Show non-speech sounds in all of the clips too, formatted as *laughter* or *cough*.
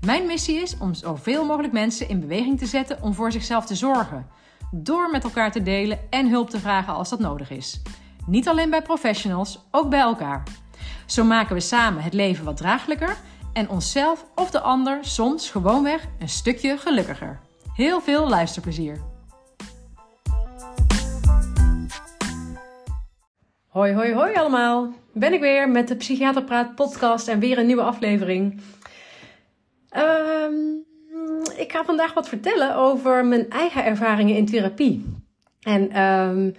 Mijn missie is om zoveel mogelijk mensen in beweging te zetten om voor zichzelf te zorgen. Door met elkaar te delen en hulp te vragen als dat nodig is. Niet alleen bij professionals, ook bij elkaar. Zo maken we samen het leven wat draaglijker en onszelf of de ander soms gewoonweg een stukje gelukkiger. Heel veel luisterplezier. Hoi, hoi, hoi allemaal. Ben ik weer met de Psychiaterpraat podcast en weer een nieuwe aflevering. Um, ik ga vandaag wat vertellen over mijn eigen ervaringen in therapie. En um,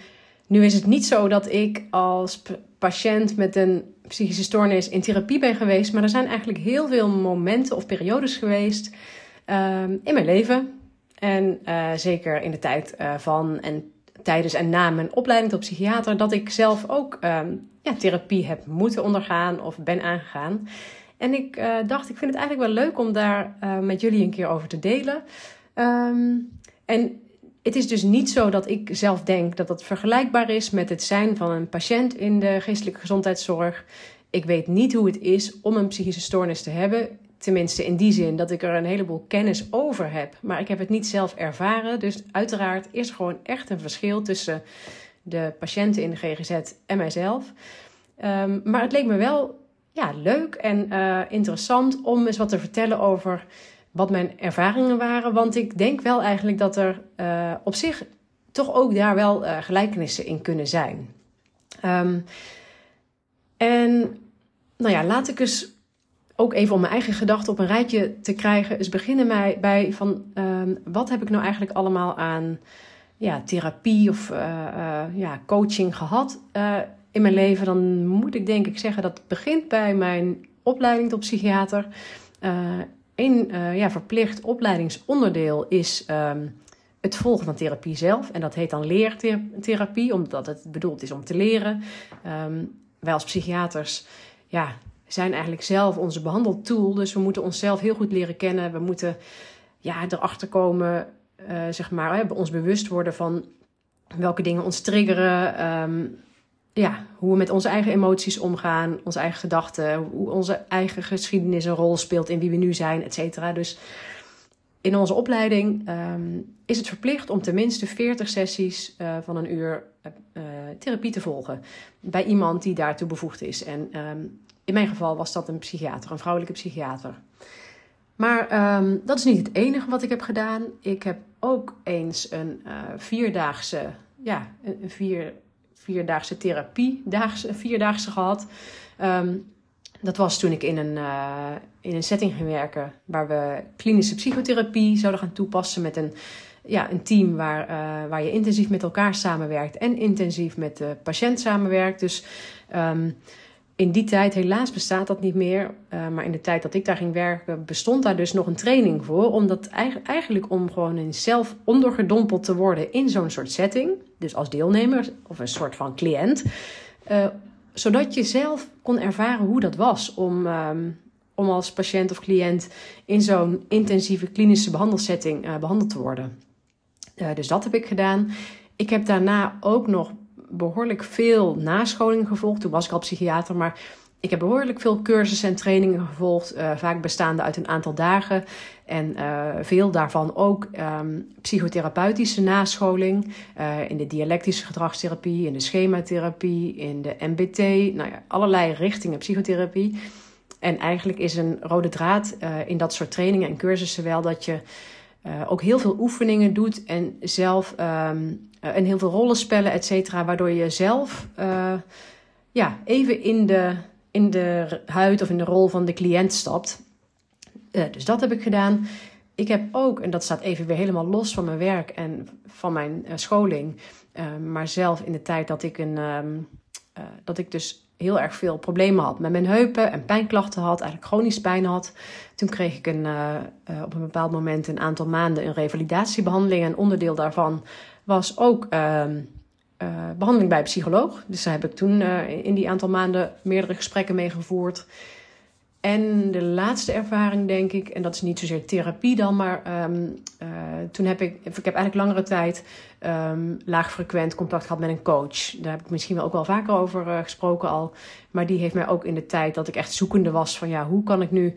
nu is het niet zo dat ik als patiënt met een psychische stoornis in therapie ben geweest, maar er zijn eigenlijk heel veel momenten of periodes geweest um, in mijn leven. En uh, zeker in de tijd uh, van en tijdens en na mijn opleiding tot psychiater, dat ik zelf ook ja, therapie heb moeten ondergaan of ben aangegaan. En ik uh, dacht, ik vind het eigenlijk wel leuk om daar uh, met jullie een keer over te delen. Um, en het is dus niet zo dat ik zelf denk dat dat vergelijkbaar is met het zijn van een patiënt in de geestelijke gezondheidszorg. Ik weet niet hoe het is om een psychische stoornis te hebben. Tenminste, in die zin dat ik er een heleboel kennis over heb. Maar ik heb het niet zelf ervaren. Dus uiteraard is er gewoon echt een verschil tussen de patiënten in de GGZ en mijzelf. Um, maar het leek me wel ja, leuk en uh, interessant om eens wat te vertellen over wat mijn ervaringen waren. Want ik denk wel eigenlijk dat er uh, op zich toch ook daar wel uh, gelijkenissen in kunnen zijn. Um, en nou ja, laat ik eens ook even om mijn eigen gedachten op een rijtje te krijgen. Eens beginnen mij bij van um, wat heb ik nou eigenlijk allemaal aan ja, therapie of ja, coaching gehad in mijn leven, dan moet ik denk ik zeggen dat het begint bij mijn opleiding tot psychiater. een uh, uh, ja, verplicht opleidingsonderdeel is um, het volgen van therapie zelf. En dat heet dan leertherapie, omdat het bedoeld is om te leren. Um, wij als psychiaters ja, zijn eigenlijk zelf onze behandeltool. Dus we moeten onszelf heel goed leren kennen. We moeten ja, erachter komen, uh, zeg maar, hè, ons bewust worden van welke dingen ons triggeren. Um, ja, hoe we met onze eigen emoties omgaan, onze eigen gedachten, hoe onze eigen geschiedenis een rol speelt in wie we nu zijn, et cetera. Dus in onze opleiding um, is het verplicht om tenminste 40 sessies uh, van een uur uh, therapie te volgen bij iemand die daartoe bevoegd is. En um, in mijn geval was dat een psychiater, een vrouwelijke psychiater. Maar um, dat is niet het enige wat ik heb gedaan. Ik heb ook eens een vierdaagse, ja, een vier vierdaagse therapie, daagse, vierdaagse gehad. Um, dat was toen ik in een, uh, in een setting ging werken waar we klinische psychotherapie zouden gaan toepassen met een, ja, een team waar, uh, waar je intensief met elkaar samenwerkt en intensief met de patiënt samenwerkt. Dus um, in die tijd, helaas bestaat dat niet meer, uh, maar in de tijd dat ik daar ging werken, bestond daar dus nog een training voor. Omdat eigenlijk om gewoon zelf ondergedompeld te worden in zo'n soort setting, dus als deelnemer of een soort van cliënt, uh, zodat je zelf kon ervaren hoe dat was om, um, om als patiënt of cliënt in zo'n intensieve klinische behandelsetting uh, behandeld te worden. dus dat heb ik gedaan. Ik heb daarna ook nog behoorlijk veel nascholing gevolgd. Toen was ik al psychiater, maar ik heb behoorlijk veel cursussen en trainingen gevolgd. Uh, vaak bestaande uit een aantal dagen. En uh, veel daarvan ook um, psychotherapeutische nascholing. Uh, in de dialectische gedragstherapie, in de schematherapie, in de MBT. Nou ja, allerlei richtingen psychotherapie. En eigenlijk is een rode draad in dat soort trainingen en cursussen wel dat je ook heel veel oefeningen doet en zelf um, uh, en heel veel rollenspellen, et cetera, waardoor je zelf uh, ja, even in de, in de huid of in de rol van de cliënt stapt. Dus dat heb ik gedaan. Ik heb ook, en dat staat even weer helemaal los van mijn werk en van mijn scholing, maar zelf in de tijd dat ik, een, um, dat ik dus heel erg veel problemen had met mijn heupen en pijnklachten had, eigenlijk chronisch pijn had. Toen kreeg ik een, uh, uh, op een bepaald moment een aantal maanden een revalidatiebehandeling. En onderdeel daarvan was ook uh, behandeling bij een psycholoog. Dus daar heb ik toen in die aantal maanden meerdere gesprekken mee gevoerd. En de laatste ervaring, denk ik, en dat is niet zozeer therapie dan, maar um, uh, toen heb ik, ik heb eigenlijk langere tijd um, laagfrequent contact gehad met een coach. Daar heb ik misschien wel ook wel vaker over uh, gesproken al. Maar die heeft mij ook in de tijd dat ik echt zoekende was van ja, hoe kan ik nu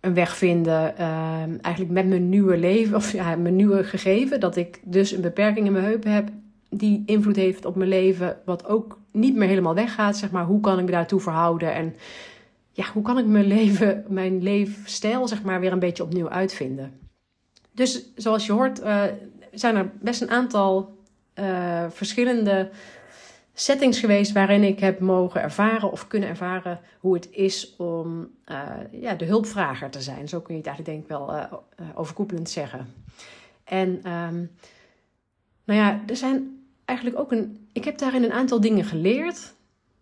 een weg vinden, uh, eigenlijk met mijn nieuwe leven, of ja, mijn nieuwe gegeven, dat ik dus een beperking in mijn heupen heb die invloed heeft op mijn leven, wat ook niet meer helemaal weggaat, zeg maar. Hoe kan ik me daartoe verhouden en ja, hoe kan ik mijn leven, mijn leefstijl, zeg maar, weer een beetje opnieuw uitvinden? Dus zoals je hoort, uh, zijn er best een aantal uh, verschillende settings geweest waarin ik heb mogen ervaren of kunnen ervaren hoe het is om uh, ja, de hulpvrager te zijn. Zo kun je het eigenlijk denk ik wel overkoepelend zeggen. En um, nou ja, er zijn eigenlijk ook een. Ik heb daarin een aantal dingen geleerd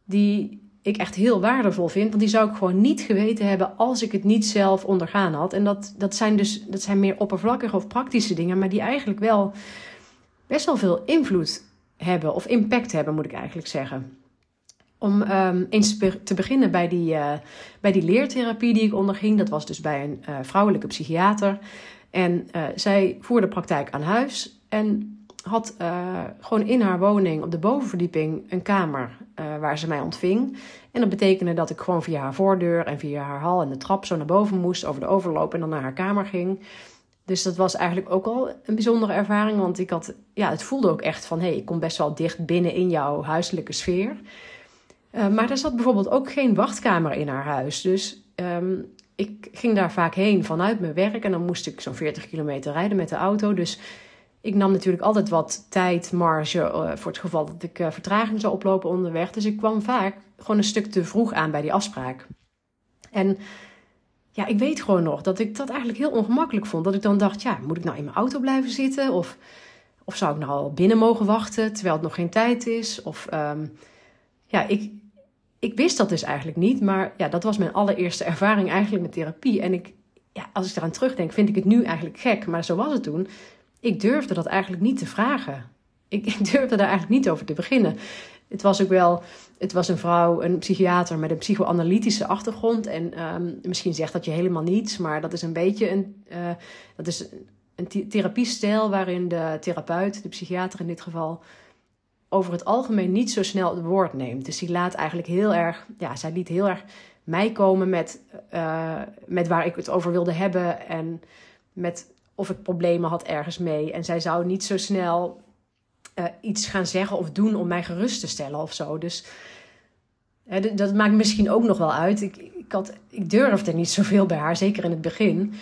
die ik echt heel waardevol vind. Want die zou ik gewoon niet geweten hebben als ik het niet zelf ondergaan had. En dat, dat zijn dus dat zijn meer oppervlakkige of praktische dingen, maar die eigenlijk wel best wel veel invloed hebben, of impact hebben, moet ik eigenlijk zeggen. Om um, eens te beginnen bij die, uh, bij die leertherapie die ik onderging. Dat was dus bij een uh, vrouwelijke psychiater. En uh, zij voerde praktijk aan huis. En had uh, gewoon in haar woning op de bovenverdieping een kamer uh, waar ze mij ontving. En dat betekende dat ik gewoon via haar voordeur en via haar hal en de trap zo naar boven moest, over de overloop en dan naar haar kamer ging. Dus dat was eigenlijk ook al een bijzondere ervaring, want ik had, ja, het voelde ook echt van, hé, hey, ik kom best wel dicht binnen in jouw huiselijke sfeer. Uh, maar er zat bijvoorbeeld ook geen wachtkamer in haar huis. Dus um, ik ging daar vaak heen vanuit mijn werk en dan moest ik zo'n 40 kilometer rijden met de auto. Dus ik nam natuurlijk altijd wat tijd, marge uh, voor het geval dat ik uh, vertraging zou oplopen onderweg. Dus ik kwam vaak gewoon een stuk te vroeg aan bij die afspraak. En ja, ik weet gewoon nog dat ik dat eigenlijk heel ongemakkelijk vond. Dat ik dan dacht, ja, moet ik nou in mijn auto blijven zitten? Of, of zou ik nou al binnen mogen wachten terwijl het nog geen tijd is? Of um, ja, ik, ik wist dat dus eigenlijk niet. Maar ja, dat was mijn allereerste *laughs* ervaring eigenlijk met therapie. En ik, ja, als ik eraan terugdenk, vind ik het nu eigenlijk gek. Maar zo was het toen ik durfde dat eigenlijk niet te vragen. *laughs* Ik, durfde daar eigenlijk niet over te beginnen. Het was ook wel, het was een vrouw, een psychiater met een psychoanalytische achtergrond. En um, misschien zegt dat je helemaal niets, maar dat is een beetje een, uh, dat is een therapiestijl waarin de therapeut, de psychiater in dit geval, over het algemeen niet zo snel het woord neemt. Dus die laat eigenlijk heel erg, ja, zij liet heel erg mij komen met, uh, met waar ik het over wilde hebben en met of ik problemen had ergens mee. En zij zou niet zo snel uh, iets gaan zeggen of doen om mij gerust te stellen of zo. Dus uh, dat maakt misschien ook nog wel uit. Ik, ik, had, ik durfde niet zoveel bij haar, zeker in het begin.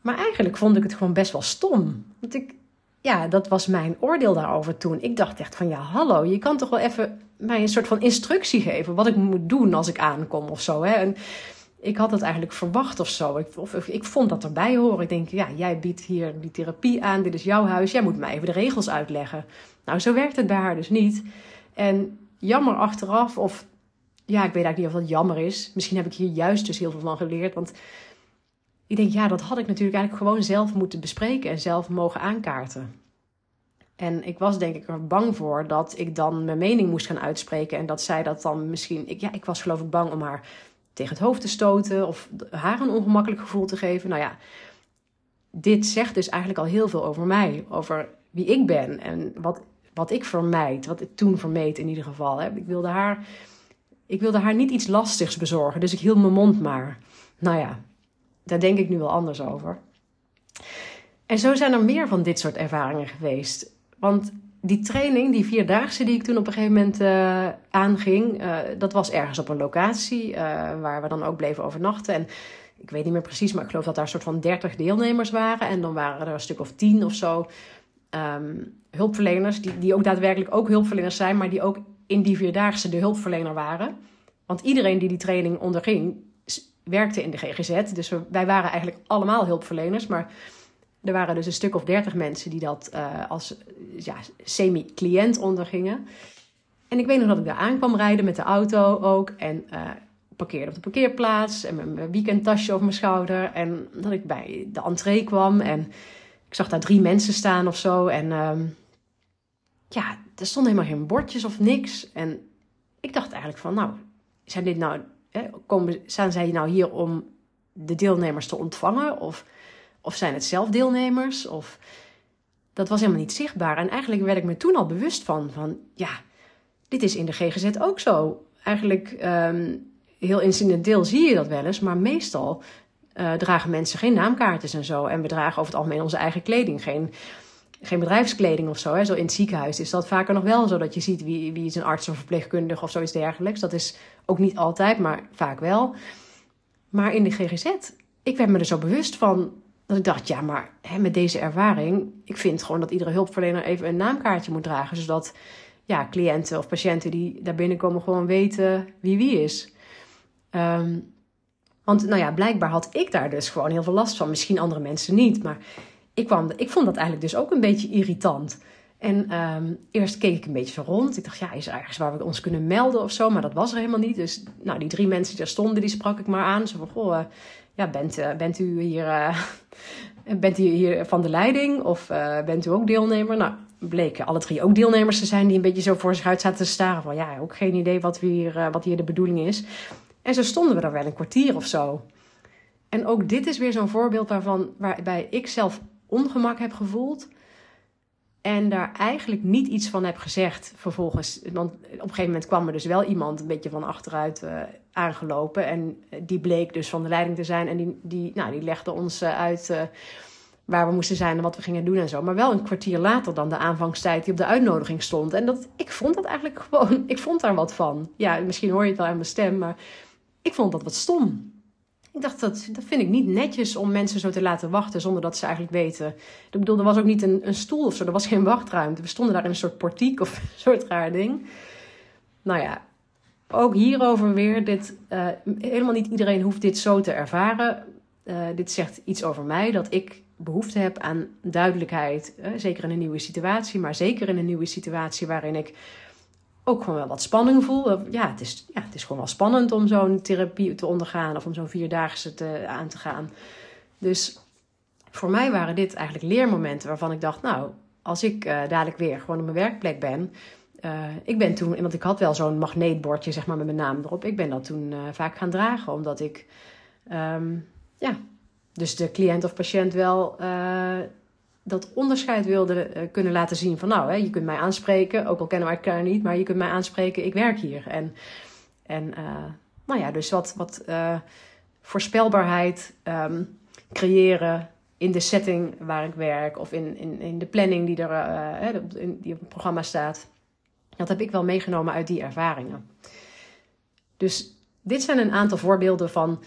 Maar eigenlijk vond ik het gewoon best wel stom. Want ik, ja, dat was mijn oordeel daarover toen. Ik dacht echt van ja, hallo, je kan toch wel even mij een soort van instructie geven wat ik moet doen als ik aankom of zo. Hè? En ik had het eigenlijk verwacht of zo. Ik, of, of, ik vond dat erbij horen. Ik denk, ja, jij biedt hier die therapie aan. Dit is jouw huis. Jij moet mij even de regels uitleggen. Nou, zo werkt het bij haar dus niet. En jammer achteraf, of ja, ik weet eigenlijk niet of dat jammer is. Misschien heb ik hier juist dus heel veel van geleerd. Want ik denk, ja, dat had ik natuurlijk eigenlijk gewoon zelf moeten bespreken en zelf mogen aankaarten. En ik was denk ik er bang voor dat ik dan mijn mening moest gaan uitspreken. En dat zij dat dan misschien. Ik, ja, ik was geloof ik bang om haar tegen het hoofd te stoten of haar een ongemakkelijk gevoel te geven. Nou ja, dit zegt dus eigenlijk al heel veel over mij, over wie ik ben en wat, wat ik vermijd, wat ik toen vermeed in ieder geval. Hè. Ik, wilde haar, ik wilde haar niet iets lastigs bezorgen, dus ik hield mijn mond maar. Nou ja, daar denk ik nu wel anders over. En zo zijn er meer van dit soort ervaringen geweest. Want die training, die vierdaagse die ik toen op een gegeven moment uh, aanging, uh, dat was ergens op een locatie uh, waar we dan ook bleven overnachten. En ik weet niet meer precies, maar ik geloof dat daar een soort van 30 deelnemers waren. En dan waren er een stuk of tien of zo um, hulpverleners, die, die ook daadwerkelijk ook hulpverleners zijn, maar die ook in die vierdaagse de hulpverlener waren. Want iedereen die die training onderging, werkte in de GGZ. Dus wij waren eigenlijk allemaal hulpverleners, maar er waren dus een stuk of dertig mensen die dat uh, als ja, semi-cliënt ondergingen. En ik weet nog dat ik daar aan kwam rijden met de auto ook. En uh, parkeerde op de parkeerplaats. En met mijn weekendtasje over mijn schouder. En dat ik bij de entree kwam. En ik zag daar drie mensen staan of zo. En uh, ja, er stonden helemaal geen bordjes of niks. En ik dacht eigenlijk van, nou, zijn dit nou, komen, staan zij nou hier om de deelnemers te ontvangen? Of, of zijn het zelf deelnemers? Of dat was helemaal niet zichtbaar. En eigenlijk werd ik me toen al bewust van, van ja, dit is in de GGZ ook zo. Eigenlijk um, heel incidenteel zie je dat wel eens, maar meestal uh, dragen mensen geen naamkaartjes en zo. En we dragen over het algemeen onze eigen kleding, geen, geen bedrijfskleding of zo. Hè. Zo in het ziekenhuis is dat vaker nog wel zo dat je ziet wie, wie is een arts of verpleegkundige of zoiets dergelijks. Dat is ook niet altijd, maar vaak wel. Maar in de GGZ, ik werd me er zo bewust van dat ik dacht, ja, maar hè, met deze ervaring, ik vind gewoon dat iedere hulpverlener even een naamkaartje moet dragen, zodat ja, cliënten of patiënten die daar binnenkomen gewoon weten wie wie is. Um, want nou ja, blijkbaar had ik daar dus gewoon heel veel last van. Misschien andere mensen niet, maar ik, kwam, ik vond dat eigenlijk dus ook een beetje irritant. En um, eerst keek ik een beetje zo rond. Ik dacht, ja, is er ergens waar we ons kunnen melden of zo? Maar dat was er helemaal niet. Dus nou, die drie mensen die daar stonden, die sprak ik maar aan. Zo van, goh, uh, ja, bent, uh, bent u hier, uh, *laughs* bent u hier van de leiding? Of bent u ook deelnemer? Nou, bleken alle drie ook deelnemers te zijn die een beetje zo voor zich uit zaten te staren. Van ja, ook geen idee wat, hier, wat hier de bedoeling is. En zo stonden we daar wel een kwartier of zo. En ook dit is weer zo'n voorbeeld waarvan, waarbij ik zelf ongemak heb gevoeld. En daar eigenlijk niet iets van heb gezegd vervolgens. Want op een gegeven moment kwam er dus wel iemand een beetje van achteruit uh, aangelopen. En die bleek dus van de leiding te zijn. En die, die, nou, die legde ons uh, uit waar we moesten zijn en wat we gingen doen en zo. Maar wel een kwartier later dan de aanvangstijd die op de uitnodiging stond. En dat, ik vond dat eigenlijk *laughs* gewoon, ik vond daar wat van. Ja, misschien hoor je het wel aan mijn stem, maar ik vond dat wat stom. Ik dacht, dat, dat vind ik niet netjes om mensen zo te laten wachten zonder dat ze eigenlijk weten. Ik bedoel, er was ook niet een, een stoel of zo, er was geen wachtruimte. We stonden daar in een soort portiek of *laughs* een soort raar ding. Nou ja, ook hierover weer, dit, uh, helemaal niet iedereen hoeft dit zo te ervaren. Uh, dit zegt iets over mij, dat ik behoefte heb aan duidelijkheid. Uh, zeker in een nieuwe situatie, maar zeker in een nieuwe situatie waarin ik ook gewoon wel wat spanning voel. Ja, het is, ja, het is gewoon wel spannend om zo'n therapie te ondergaan of om zo'n vierdaagse te, aan te gaan. Dus voor mij waren dit eigenlijk leermomenten waarvan ik dacht, nou, als ik uh, dadelijk weer gewoon op mijn werkplek ben. Uh, ik ben toen, want ik had wel zo'n magneetbordje zeg maar met mijn naam erop. Ik ben dat toen vaak gaan dragen, omdat ik, um, ja, dus de cliënt of patiënt wel dat onderscheid wilde uh, kunnen laten zien van nou, hè, je kunt mij aanspreken, ook al kennen wij elkaar niet, maar je kunt mij aanspreken, ik werk hier. En, en uh, nou ja, dus wat, wat uh, voorspelbaarheid um, creëren in de setting waar ik werk of in, in, in de planning die, er, die op het programma staat. Dat heb ik wel meegenomen uit die ervaringen. Dus dit zijn een aantal voorbeelden van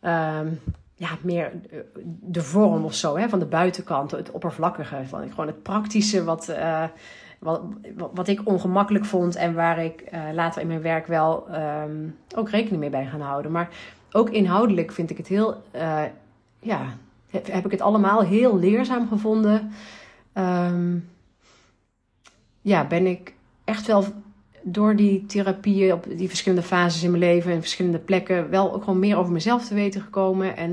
um, ja, meer eh, de vorm of zo, hè, van de buitenkant, het oppervlakkige, van gewoon het praktische wat, uh, wat, wat ik ongemakkelijk vond en waar ik uh, later in mijn werk wel um, ook rekening mee ben gaan houden. Maar ook inhoudelijk vind ik het heel, ja, heb, ik het allemaal heel leerzaam gevonden. Um, ja, ben ik echt wel door die therapieën op die verschillende fases in mijn leven en verschillende plekken wel ook gewoon meer over mezelf te weten gekomen. En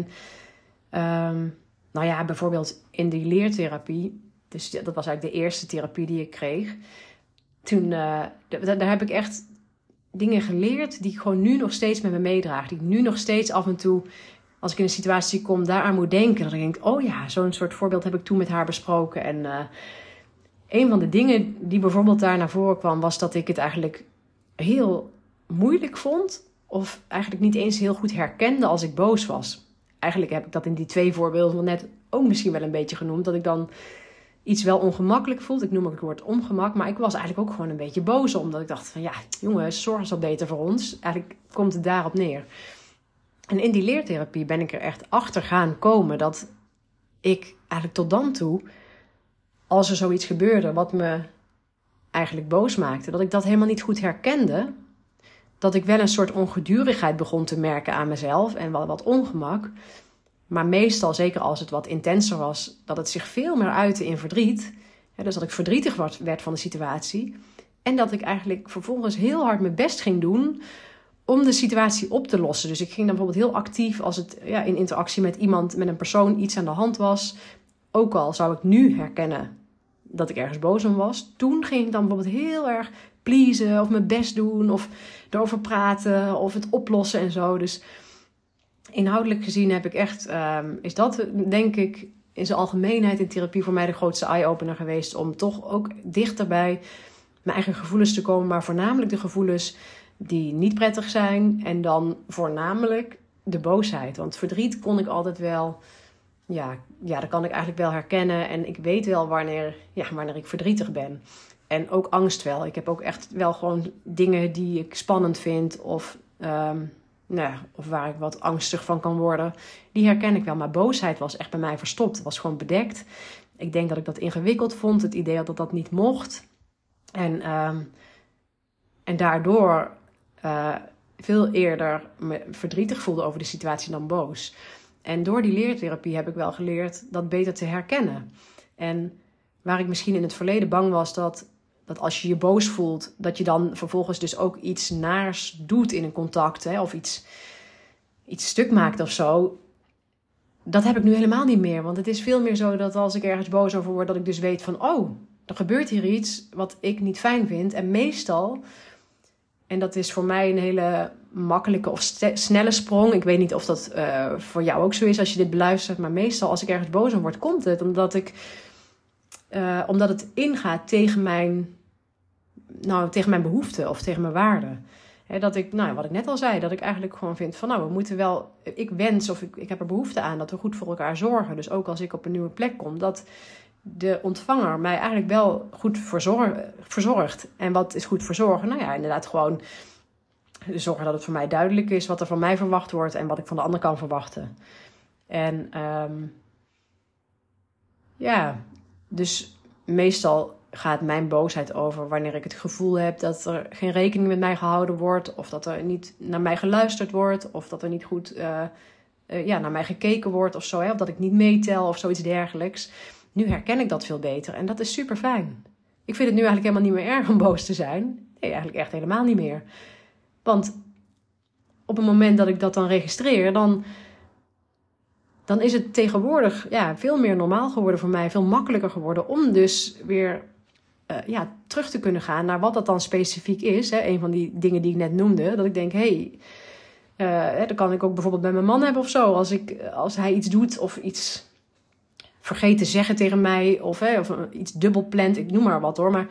um, nou ja, bijvoorbeeld in die leertherapie, dus dat was eigenlijk de eerste therapie die ik kreeg. Toen, uh, daar heb ik echt dingen geleerd die ik gewoon nu nog steeds met me meedraag. Die ik nu nog steeds af en toe, als ik in een situatie kom, daaraan moet denken. Ik denk, oh ja, zo'n soort voorbeeld heb ik toen met haar besproken. En uh, een van de dingen die bijvoorbeeld daar naar voren kwam, was dat ik het eigenlijk heel moeilijk vond. Of eigenlijk niet eens heel goed herkende als ik boos was. Eigenlijk heb ik dat in die twee voorbeelden van net ook misschien wel een beetje genoemd. Dat ik dan iets wel ongemakkelijk voelde. Ik noem het woord ongemak. Maar ik was eigenlijk ook gewoon een beetje boos. Omdat ik dacht van ja, jongens, zorg eens wat beter voor ons. Eigenlijk komt het daarop neer. En in die leertherapie ben ik er echt achter gaan komen dat ik eigenlijk tot dan toe als er zoiets gebeurde wat me eigenlijk boos maakte, dat ik dat helemaal niet goed herkende. Dat ik wel een soort ongedurigheid begon te merken aan mezelf en wel wat ongemak. Maar meestal, zeker als het wat intenser was, dat het zich veel meer uitte in verdriet. dus dat ik verdrietig werd van de situatie. En dat ik eigenlijk vervolgens heel hard mijn best ging doen om de situatie op te lossen. Dus ik ging dan bijvoorbeeld heel actief als het ja, in interactie met iemand, met een persoon, iets aan de hand was. Ook al zou ik nu herkennen dat ik ergens boos om was. Toen ging ik dan bijvoorbeeld heel erg pleasen of mijn best doen of erover praten of het oplossen en zo. Dus inhoudelijk gezien heb ik echt, um, is dat denk ik in zijn algemeenheid in therapie voor mij de grootste eye-opener geweest. Om toch ook dichter bij mijn eigen gevoelens te komen, maar voornamelijk de gevoelens die niet prettig zijn. En dan voornamelijk de boosheid. Want verdriet kon ik altijd wel, ja, ja, dat kan ik eigenlijk wel herkennen. En ik weet wel wanneer, ja, wanneer ik verdrietig ben. En ook angst wel. Ik heb ook echt wel gewoon dingen die ik spannend vind of, um, nou of waar ik wat angstig van kan worden. Die herken ik wel. Maar boosheid was echt bij mij verstopt. Het was gewoon bedekt. Ik denk dat ik dat ingewikkeld vond. Het idee dat dat niet mocht. En, um, en daardoor uh, veel eerder me verdrietig voelde over de situatie dan boos. En door die leertherapie heb ik wel geleerd dat beter te herkennen. En waar ik misschien in het verleden bang was dat, dat als je je boos voelt, dat je dan vervolgens dus ook iets naars doet in een contact hè, of iets, iets stuk maakt of zo. Dat heb ik nu helemaal niet meer. Want het is veel meer zo dat als ik ergens boos over word, dat ik dus weet van, oh, er gebeurt hier iets wat ik niet fijn vind. En meestal en dat is voor mij een hele makkelijke of snelle sprong. Ik weet niet of dat uh, voor jou ook zo is als je dit beluistert. Maar meestal als ik ergens boos om word, komt het omdat, ik, uh, omdat het ingaat tegen mijn, nou, tegen mijn behoeften of tegen mijn waarden. Dat ik, nou, wat ik net al zei, dat ik eigenlijk gewoon vind van nou, we moeten wel, ik wens of ik, ik heb er behoefte aan dat we goed voor elkaar zorgen. Dus ook als ik op een nieuwe plek kom, dat de ontvanger mij eigenlijk wel goed verzorgt. En wat is goed verzorgen? Nou ja, inderdaad gewoon zorgen dat het voor mij duidelijk is wat er van mij verwacht wordt en wat ik van de ander kan verwachten. En um, ja, dus meestal gaat mijn boosheid over wanneer ik het gevoel heb dat er geen rekening met mij gehouden wordt, of dat er niet naar mij geluisterd wordt, of dat er niet goed uh, uh, ja, naar mij gekeken wordt of zo, hè, of dat ik niet meetel of zoiets dergelijks. Nu herken ik dat veel beter en dat is super fijn. Ik vind het nu eigenlijk helemaal niet meer erg om boos te zijn. Nee, eigenlijk echt helemaal niet meer. Want op het moment dat ik dat dan registreer, dan, dan is het tegenwoordig ja, veel meer normaal geworden voor mij. Veel makkelijker geworden om dus weer uh, ja, terug te kunnen gaan naar wat dat dan specifiek is. Hè. Een van die dingen die ik net noemde. Dat ik denk, hey, uh, dat kan ik ook bijvoorbeeld bij mijn man hebben of zo. Als, ik, als hij iets doet of iets vergeet te zeggen tegen mij of, hè, of iets dubbel plant, ik noem maar wat hoor, maar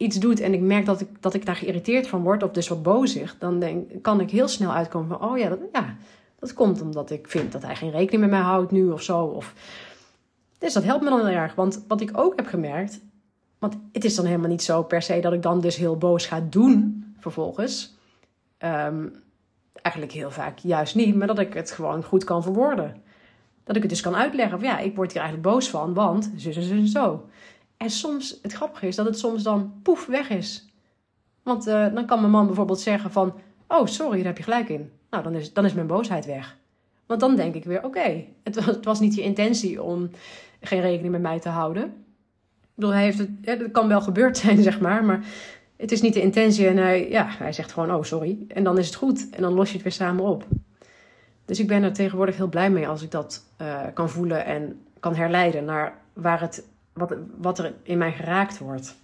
iets doet en ik merk dat ik, dat ik daar geïrriteerd van word of dus wat bozig, dan denk, kan ik heel snel uitkomen van, oh ja dat, ja, dat komt omdat ik vind dat hij geen rekening met mij houdt nu of zo. Of, dus dat helpt me dan heel erg, want wat ik ook heb gemerkt, want het is dan helemaal niet zo per se dat ik dan dus heel boos ga doen vervolgens. Um, eigenlijk heel vaak juist niet, maar dat ik het gewoon goed kan verwoorden. Dat ik het dus kan uitleggen van ja, ik word hier eigenlijk boos van, want zo, zo, zo. En soms, het grappige is dat het soms dan poef weg is. Want uh, dan kan mijn man bijvoorbeeld zeggen van, oh sorry, daar heb je gelijk in. Nou, dan is, dan is mijn boosheid weg. Want dan denk ik weer, oké, het, het, was niet je intentie om geen rekening met mij te houden. Ik bedoel, hij heeft het, het kan wel gebeurd *laughs* zijn, zeg maar, maar het is niet de intentie. En hij, ja, hij zegt gewoon, oh sorry. En dan is het goed. En dan los je het weer samen op. Dus ik ben er tegenwoordig heel blij mee als ik dat uh, kan voelen en kan herleiden naar waar het, wat, wat er in mij geraakt wordt.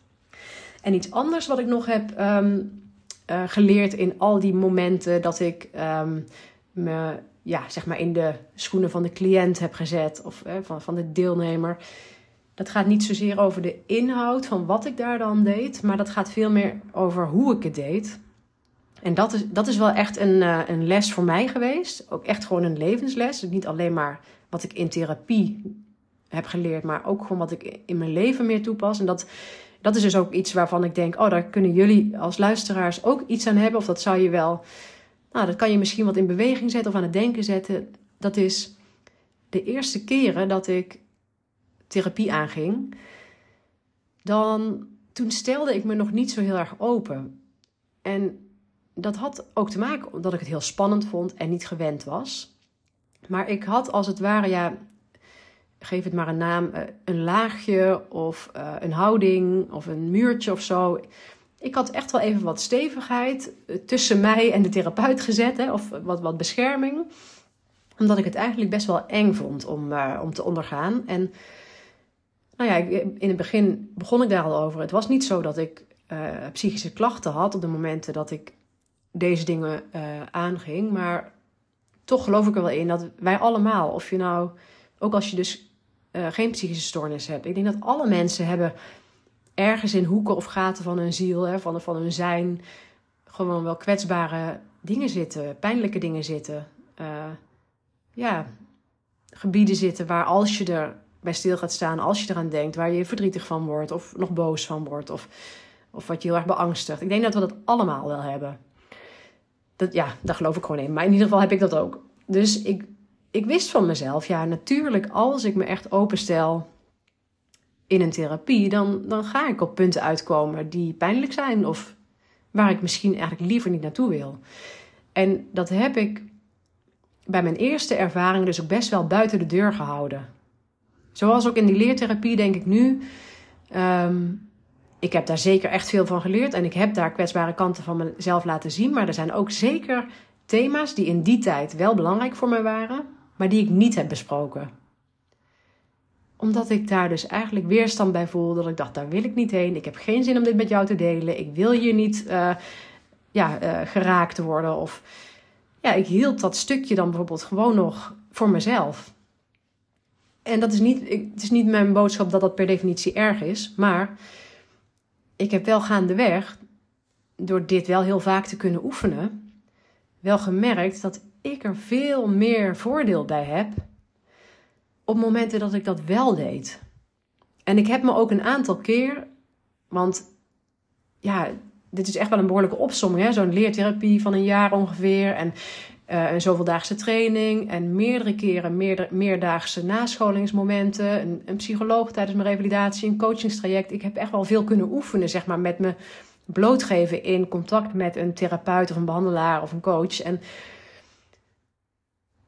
En iets anders wat ik nog heb um, uh, geleerd in al die momenten dat ik um, me ja, zeg maar in de schoenen van de cliënt heb gezet of uh, van, van de deelnemer. Dat gaat niet zozeer over de inhoud van wat ik daar dan deed, maar dat gaat veel meer over hoe ik het deed. En dat is, dat is wel echt een, uh, een les voor mij geweest. Ook echt gewoon een levensles. Niet alleen maar wat ik in therapie heb geleerd, maar ook gewoon wat ik in mijn leven meer toepas. En dat, dat is dus ook iets waarvan ik denk: oh, daar kunnen jullie als luisteraars ook iets aan hebben. Of dat zou je wel, nou, dat kan je misschien wat in beweging zetten of aan het denken zetten. Dat is de eerste keren dat ik therapie aanging. Dan, toen stelde ik me nog niet zo heel erg open. En dat had ook te maken omdat ik het heel spannend vond en niet gewend was. Maar ik had als het ware, ja, geef het maar een naam, eh, een laagje of uh, een houding of een muurtje of zo. ik had echt wel even wat stevigheid eh, tussen mij en de therapeut gezet, hè, of wat, wat bescherming. Omdat ik het eigenlijk best wel eng vond om, om te ondergaan. En nou ja, in het begin begon ik daar al over. Het was niet zo dat ik psychische klachten had op de momenten dat ik deze dingen uh, aanging. Maar toch geloof ik er wel in dat wij allemaal, of je nou, ook als je dus uh, geen psychische stoornis hebt, ik denk dat alle mensen hebben ergens in hoeken of gaten van hun ziel, hè, van, van hun zijn, gewoon wel kwetsbare dingen zitten, pijnlijke dingen zitten. ja, gebieden zitten waar als je er bij stil gaat staan, als je eraan denkt, waar je verdrietig van wordt of nog boos van wordt of, of wat je heel erg beangstigt. Ik denk dat we dat allemaal wel hebben. Dat, ja, daar geloof ik gewoon in. Maar in ieder geval heb ik dat ook. Dus ik, ik wist van mezelf, ja, natuurlijk, als ik me echt openstel in een therapie, dan, dan ga ik op punten uitkomen die pijnlijk zijn of waar ik misschien eigenlijk liever niet naartoe wil. En dat heb ik bij mijn eerste ervaring dus ook best wel buiten de deur gehouden. Zoals ook in die leertherapie denk ik nu. Um, ik heb daar zeker echt veel van geleerd en ik heb daar kwetsbare kanten van mezelf laten zien. Maar er zijn ook zeker thema's die in die tijd wel belangrijk voor mij waren, maar die ik niet heb besproken. Omdat ik daar dus eigenlijk weerstand bij voelde. Dat ik dacht, daar wil ik niet heen. Ik heb geen zin om dit met jou te delen. Ik wil hier niet uh, ja, uh, geraakt worden. Of ja, ik hield dat stukje dan bijvoorbeeld gewoon nog voor mezelf. En dat is niet, het is niet mijn boodschap dat dat per definitie erg is. Maar ik heb wel gaandeweg, door dit wel heel vaak te kunnen oefenen, wel gemerkt dat ik er veel meer voordeel bij heb op momenten dat ik dat wel deed. En ik heb me ook een aantal keer, want ja, dit is echt wel een behoorlijke opsomming, zo'n leertherapie van een jaar ongeveer. En uh, een zoveeldaagse training en meerdere keren meerder, meerdaagse nascholingsmomenten. Een, een, psycholoog tijdens mijn revalidatie, een coachingstraject. Ik heb echt wel veel kunnen oefenen, zeg maar, met me blootgeven in contact met een therapeut of een behandelaar of een coach. En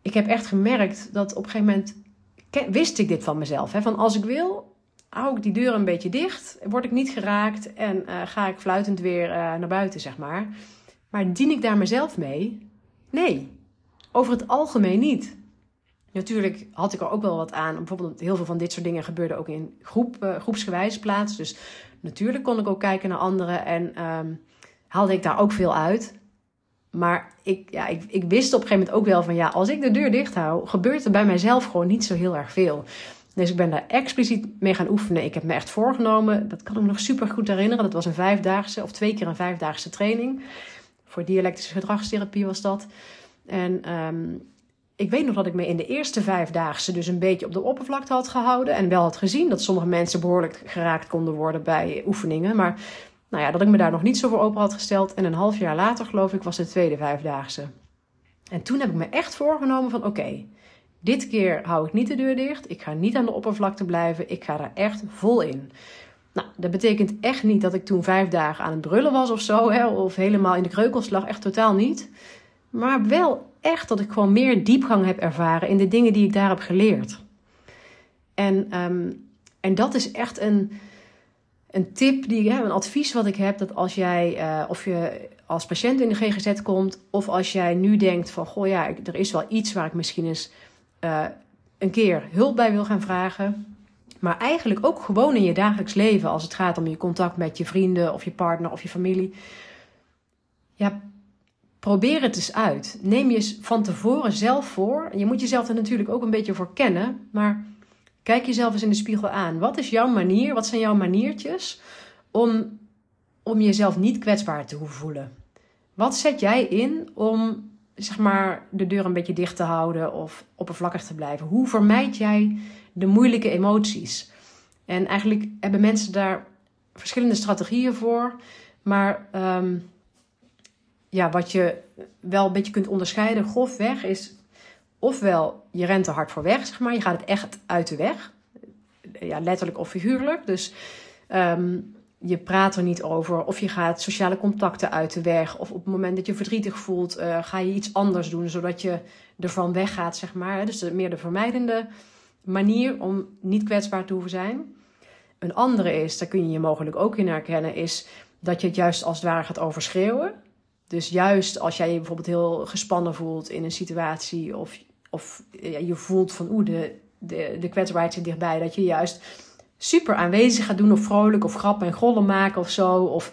ik heb echt gemerkt dat op een gegeven moment wist ik dit van mezelf. Hè? Van als ik wil, hou ik die deur een beetje dicht, word ik niet geraakt en uh, ga ik fluitend weer uh, naar buiten, zeg maar. Maar dien ik daar mezelf mee? Nee, over het algemeen niet. Natuurlijk had ik er ook wel wat aan. Bijvoorbeeld heel veel van dit soort dingen gebeurden ook in groep, uh, groepsgewijs plaats. Dus natuurlijk kon ik ook kijken naar anderen en um, haalde ik daar ook veel uit. Maar ik, ja, ik, ik wist op een gegeven moment ook wel van ja, als ik de deur dicht hou, gebeurt er bij mijzelf gewoon niet zo heel erg veel. Dus ik ben daar expliciet mee gaan oefenen. Ik heb me echt voorgenomen, dat kan ik me nog super goed herinneren. Dat was een vijfdaagse of twee keer een vijfdaagse training. Voor dialectische gedragstherapie was dat. En um, ik weet nog dat ik me in de eerste vijfdaagse dus een beetje op de oppervlakte had gehouden. En wel had gezien dat sommige mensen behoorlijk geraakt konden worden bij oefeningen. Maar nou ja, dat ik me daar nog niet zo voor open had gesteld. En een half jaar later, geloof ik, was de tweede vijfdaagse. En toen heb ik me echt voorgenomen van oké, dit keer hou ik niet de deur dicht. Ik ga niet aan de oppervlakte blijven. Ik ga daar echt vol in. Nou, dat betekent echt niet dat ik toen vijf dagen aan het brullen was of zo, hè, of helemaal in de kreukels lag. Echt totaal niet. Maar wel echt dat ik gewoon meer diepgang heb ervaren in de dingen die ik daar heb geleerd. En, um, en dat is echt een, een tip, die, een advies wat ik heb. Dat als jij, uh, of je als patiënt in de GGZ komt, of als jij nu denkt van, goh ja, er is wel iets waar ik misschien eens uh, een keer hulp bij wil gaan vragen. Maar eigenlijk ook gewoon in je dagelijks leven, als het gaat om je contact met je vrienden of je partner of je familie. Ja, probeer het eens uit. Neem je van tevoren zelf voor. Je moet jezelf er natuurlijk ook een beetje voor kennen. Maar kijk jezelf eens in de spiegel aan. Wat is jouw manier? Wat zijn jouw maniertjes om, om jezelf niet kwetsbaar te hoeven voelen? Wat zet jij in om zeg maar, de deur een beetje dicht te houden of oppervlakkig te blijven? Hoe vermijd jij de moeilijke emoties. En eigenlijk hebben mensen daar verschillende strategieën voor. Maar um, ja, wat je wel een beetje kunt onderscheiden, grofweg, is ofwel je rent er hard voor weg, zeg maar. Je gaat het echt uit de weg. Ja, letterlijk of figuurlijk. Dus um, je praat er niet over. Of je gaat sociale contacten uit de weg. Of op het moment dat je verdrietig voelt, uh, ga je iets anders doen, zodat je ervan weggaat, zeg maar. Dus meer de vermijdende manier om niet kwetsbaar te hoeven zijn. Een andere is, daar kun je je mogelijk ook in herkennen, is dat je het juist als het ware gaat overschreeuwen. Dus juist als jij je bijvoorbeeld heel gespannen voelt in een situatie of, of ja, je voelt van oeh, de, de, de kwetsbaarheid zit dichtbij, dat je juist super aanwezig gaat doen of vrolijk of grappen en grollen maken of zo. Of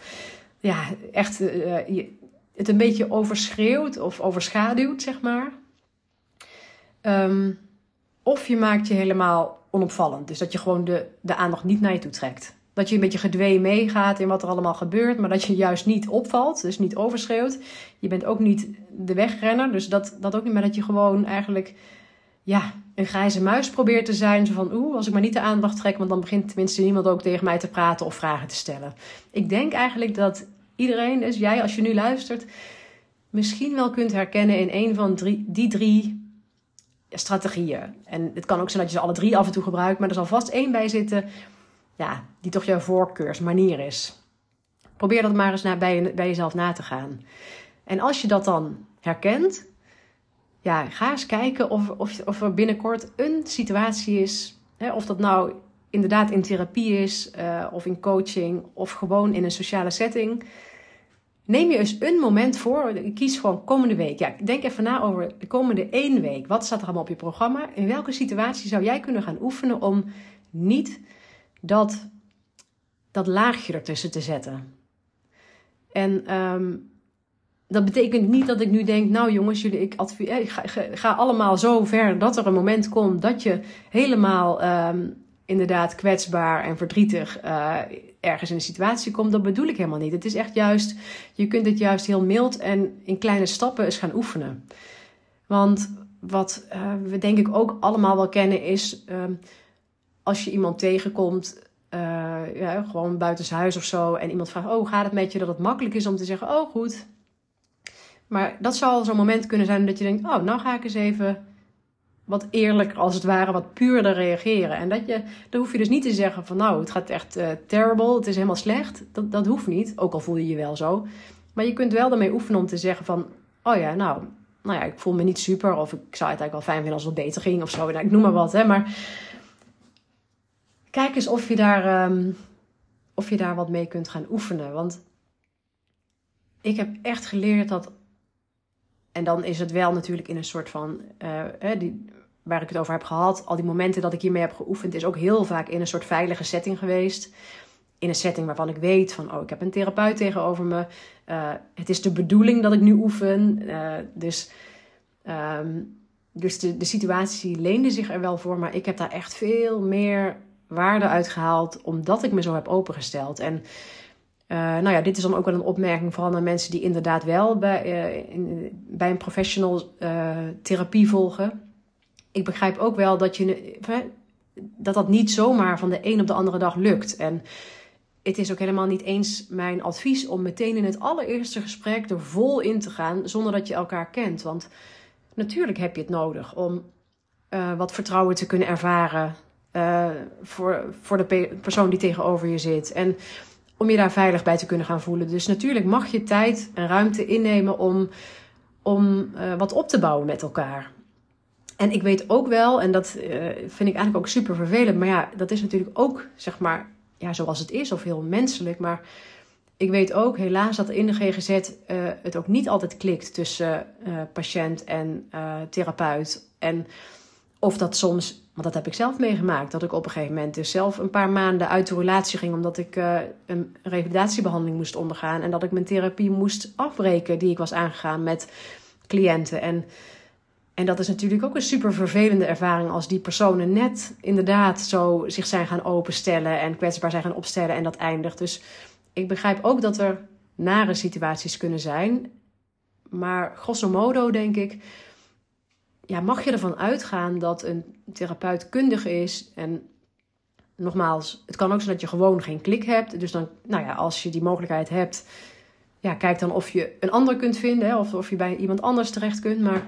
ja, echt uh, je, het een beetje overschreeuwt of overschaduwt, zeg maar. Um, of je maakt je helemaal onopvallend. Dus dat je gewoon de, de aandacht niet naar je toe trekt. Dat je een beetje gedwee meegaat in wat er allemaal gebeurt, maar dat je juist niet opvalt, dus niet overschreeuwt. Je bent ook niet de wegrenner, dus dat, dat ook niet, maar dat je gewoon eigenlijk ja, een grijze muis probeert te zijn. Zo van, oeh, als ik maar niet de aandacht trek, want dan begint tenminste niemand ook tegen mij te praten of vragen te stellen. Ik denk eigenlijk dat iedereen, dus jij als je nu luistert, misschien wel kunt herkennen in een van drie, die drie strategieën. En het kan ook zijn dat je ze alle drie af en toe gebruikt, maar er zal vast één bij zitten ja, die toch jouw voorkeursmanier is. Probeer dat maar eens naar, bij, bij jezelf na te gaan. En als je dat dan herkent, ja, ga eens kijken of, of, of er binnenkort een situatie is, hè, of dat nou inderdaad in therapie is, uh, of in coaching, of gewoon in een sociale setting Neem je eens een moment voor. Kies gewoon komende week. Ja, denk even na over de komende één week. Wat staat er allemaal op je programma? In welke situatie zou jij kunnen gaan oefenen om niet dat, dat laagje ertussen te zetten? En um, dat betekent niet dat ik nu denk, nou jongens, jullie, ik, adviseer, ik ga, allemaal zo ver dat er een moment komt dat je helemaal um, inderdaad kwetsbaar en verdrietig uh, ergens in een situatie komt, dat bedoel ik helemaal niet. Het is echt juist, je kunt het juist heel mild en in kleine stappen eens gaan oefenen. Want wat uh, we denk ik ook allemaal wel kennen is, uh, als je iemand tegenkomt, uh, ja, gewoon buitenshuis of zo, en iemand vraagt, oh gaat het met je, dat het makkelijk is om te zeggen, oh goed. Maar dat zou zo'n moment kunnen zijn dat je denkt, oh nou ga ik eens even wat eerlijker als het ware, wat puurder reageren. En dat je, dan hoef je dus niet te zeggen van nou, het gaat echt uh, terrible, het is helemaal slecht. Dat, dat hoeft niet, ook al voel je je wel zo. Maar je kunt wel ermee oefenen om te zeggen van, oh ja, nou, nou ja, ik voel me niet super. Of ik zou het eigenlijk wel fijn vinden als het beter ging of zo. Nou, ik noem maar wat, hè. Maar kijk eens of je daar, um, of je daar wat mee kunt gaan oefenen. Want ik heb echt geleerd dat en dan is het wel natuurlijk in een soort van, uh, die, waar ik het over heb gehad, al die momenten dat ik hiermee heb geoefend, is ook heel vaak in een soort veilige setting geweest. In een setting waarvan ik weet van, oh, ik heb een therapeut tegenover me. Uh, het is de bedoeling dat ik nu oefen. Uh, dus um, dus de, de situatie leende zich er wel voor, maar ik heb daar echt veel meer waarde uit gehaald, omdat ik me zo heb opengesteld. En uh, nou ja, dit is dan ook wel een opmerking vooral naar mensen die inderdaad wel bij, uh, in, bij een professional uh, therapie volgen. Ik begrijp ook wel dat, je, dat dat niet zomaar van de een op de andere dag lukt. En het is ook helemaal niet eens mijn advies om meteen in het allereerste gesprek er vol in te gaan zonder dat je elkaar kent. Want natuurlijk heb je het nodig om wat vertrouwen te kunnen ervaren voor, voor de persoon die tegenover je zit. En om je daar veilig bij te kunnen gaan voelen. Dus natuurlijk mag je tijd en ruimte innemen om, om uh, wat op te bouwen met elkaar. En ik weet ook wel, en dat uh, vind ik eigenlijk ook super vervelend, maar ja, dat is natuurlijk ook, zeg maar, ja, zoals het is of heel menselijk. Maar ik weet ook helaas dat in de GGZ het ook niet altijd klikt tussen patiënt en therapeut. En of dat soms want dat heb ik zelf meegemaakt. Dat ik op een gegeven moment dus zelf een paar maanden uit de relatie ging. Omdat ik uh, een revalidatiebehandeling moest ondergaan. En dat ik mijn therapie moest afbreken die ik was aangegaan met cliënten. En, en dat is natuurlijk ook een super vervelende ervaring als die personen net inderdaad zo zich zijn gaan openstellen. En kwetsbaar zijn gaan opstellen en dat eindigt. Dus ik begrijp ook dat er nare situaties kunnen zijn. Maar grosso modo denk ik ja, mag je ervan uitgaan dat een therapeut kundig is. En nogmaals, het kan ook zijn dat je gewoon geen klik hebt. Dus dan, nou ja, als je die mogelijkheid hebt, ja, kijk dan of je een ander kunt vinden. Hè, of, of je bij iemand anders terecht kunt. Maar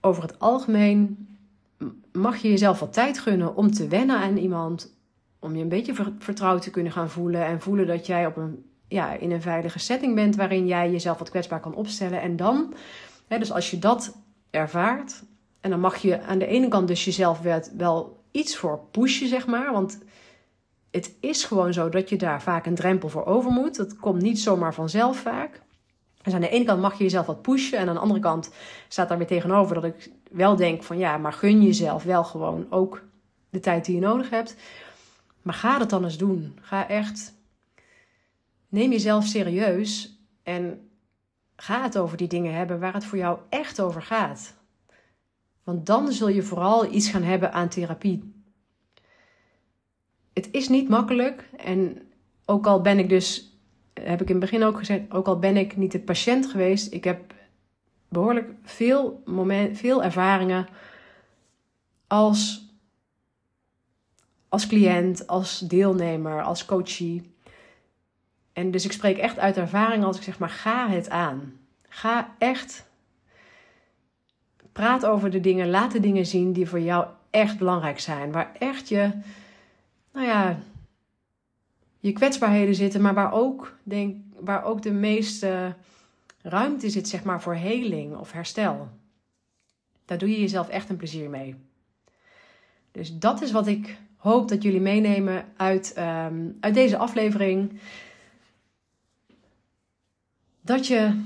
over het algemeen mag je jezelf wat tijd gunnen om te wennen aan iemand. Om je een beetje vertrouwd te kunnen gaan voelen. En voelen dat jij op een, ja, in een veilige setting bent waarin jij jezelf wat kwetsbaar kan opstellen. En dan, hè, dus als je dat ervaart. En dan mag je aan de ene kant dus jezelf wel iets voor pushen, zeg maar. Want het is gewoon zo dat je daar vaak een drempel voor over moet. Dat komt niet zomaar vanzelf vaak. Dus aan de ene kant mag je jezelf wat pushen. En aan de andere kant staat daar weer tegenover dat ik wel denk van ja, maar gun jezelf wel gewoon ook de tijd die je nodig hebt. Maar ga het dan eens doen. Ga echt. Neem jezelf serieus en ga het over die dingen hebben waar het voor jou echt over gaat. Want dan zul je vooral iets gaan hebben aan therapie. Het is niet makkelijk en ook al ben ik dus, heb ik in het begin ook gezegd, ook al ben ik niet de patiënt geweest, ik heb behoorlijk veel, moment, veel ervaringen als, als cliënt, als deelnemer, als coachie. En dus ik spreek echt uit ervaring als ik zeg maar ga het aan. Ga echt praat over de dingen, laat de dingen zien die voor jou echt belangrijk zijn. Waar echt je, nou ja, je kwetsbaarheden zitten, maar waar ook, denk, waar ook de meeste ruimte zit, zeg maar, voor heling of herstel. Daar doe je jezelf echt een plezier mee. Dus dat is wat ik hoop dat jullie meenemen uit, ehm, uit deze aflevering. Dat je,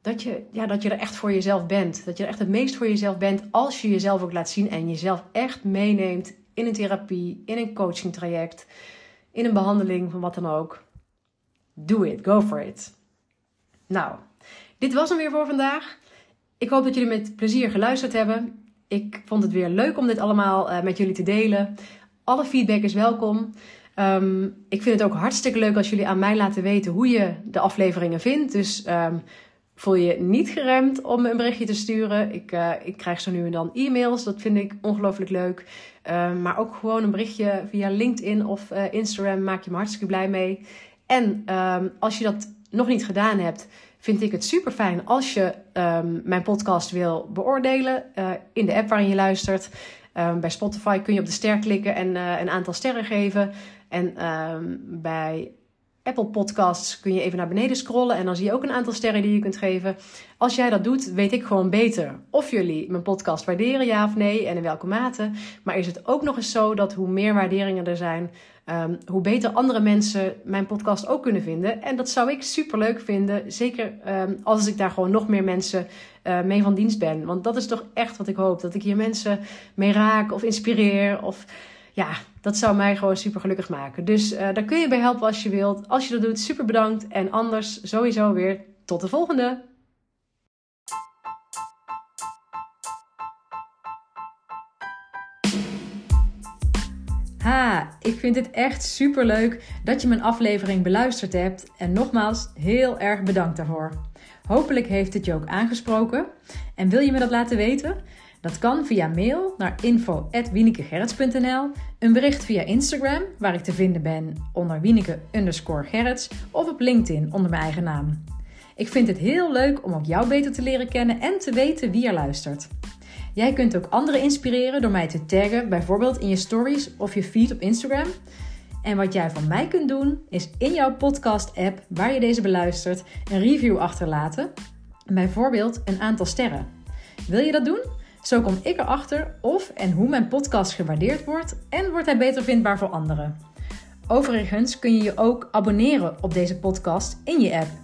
dat, je, ja, dat je er echt voor jezelf bent. Dat je er echt het meest voor jezelf bent als je jezelf ook laat zien en jezelf echt meeneemt in een therapie, in een coaching traject, in een behandeling van wat dan ook. Do it, go for it. Nou, dit was hem weer voor vandaag. Ik hoop dat jullie met plezier geluisterd hebben. Ik vond het weer leuk om dit allemaal uh, met jullie te delen. Alle feedback is welkom. Um, ik vind het ook hartstikke leuk als jullie aan mij laten weten hoe je de afleveringen vindt. Dus um, voel je niet geremd om een berichtje te sturen. Ik, uh, ik krijg zo nu en dan e-mails. Dat vind ik ongelooflijk leuk. Um, maar ook gewoon een berichtje via LinkedIn of uh, Instagram maak je me hartstikke blij mee. En als je dat nog niet gedaan hebt, vind ik het super fijn als je mijn podcast wil beoordelen uh, in de app waarin je luistert. Bij Spotify kun je op de ster klikken en een aantal sterren geven. En um, bij Apple Podcasts kun je even naar beneden scrollen en dan zie je ook een aantal sterren die je kunt geven. Als jij dat doet, weet ik gewoon beter of jullie mijn podcast waarderen, ja of nee, en in welke mate. Maar is het ook nog eens zo dat hoe meer waarderingen er zijn, um, hoe beter andere mensen mijn podcast ook kunnen vinden. En dat zou ik super leuk vinden, zeker um, als ik daar gewoon nog meer mensen uh, mee van dienst ben. Want dat is toch echt wat ik hoop, dat ik hier mensen mee raak of inspireer of ja, dat zou mij gewoon super gelukkig maken. Dus uh, daar kun je bij helpen als je wilt. Als je dat doet, super bedankt. En anders sowieso weer tot de volgende. Ha, ik vind het echt super leuk dat je mijn aflevering beluisterd hebt. En nogmaals, heel erg bedankt daarvoor. Hopelijk heeft het je ook aangesproken. En wil je me dat laten weten? Dat kan via mail naar info.wienekegerrits.nl, een bericht via Instagram, waar ik te vinden ben onder Wieneke underscore of op LinkedIn onder mijn eigen naam. Ik vind het heel leuk om ook jou beter te leren kennen en te weten wie er luistert. Jij kunt ook anderen inspireren door mij te taggen, bijvoorbeeld in je stories of je feed op Instagram. En wat jij van mij kunt doen, is in jouw podcast-app waar je deze beluistert een review achterlaten, bijvoorbeeld een aantal sterren. Wil je dat doen? Zo kom ik erachter of en hoe mijn podcast gewaardeerd wordt en wordt hij beter vindbaar voor anderen. Overigens kun je je ook abonneren op deze podcast in je app.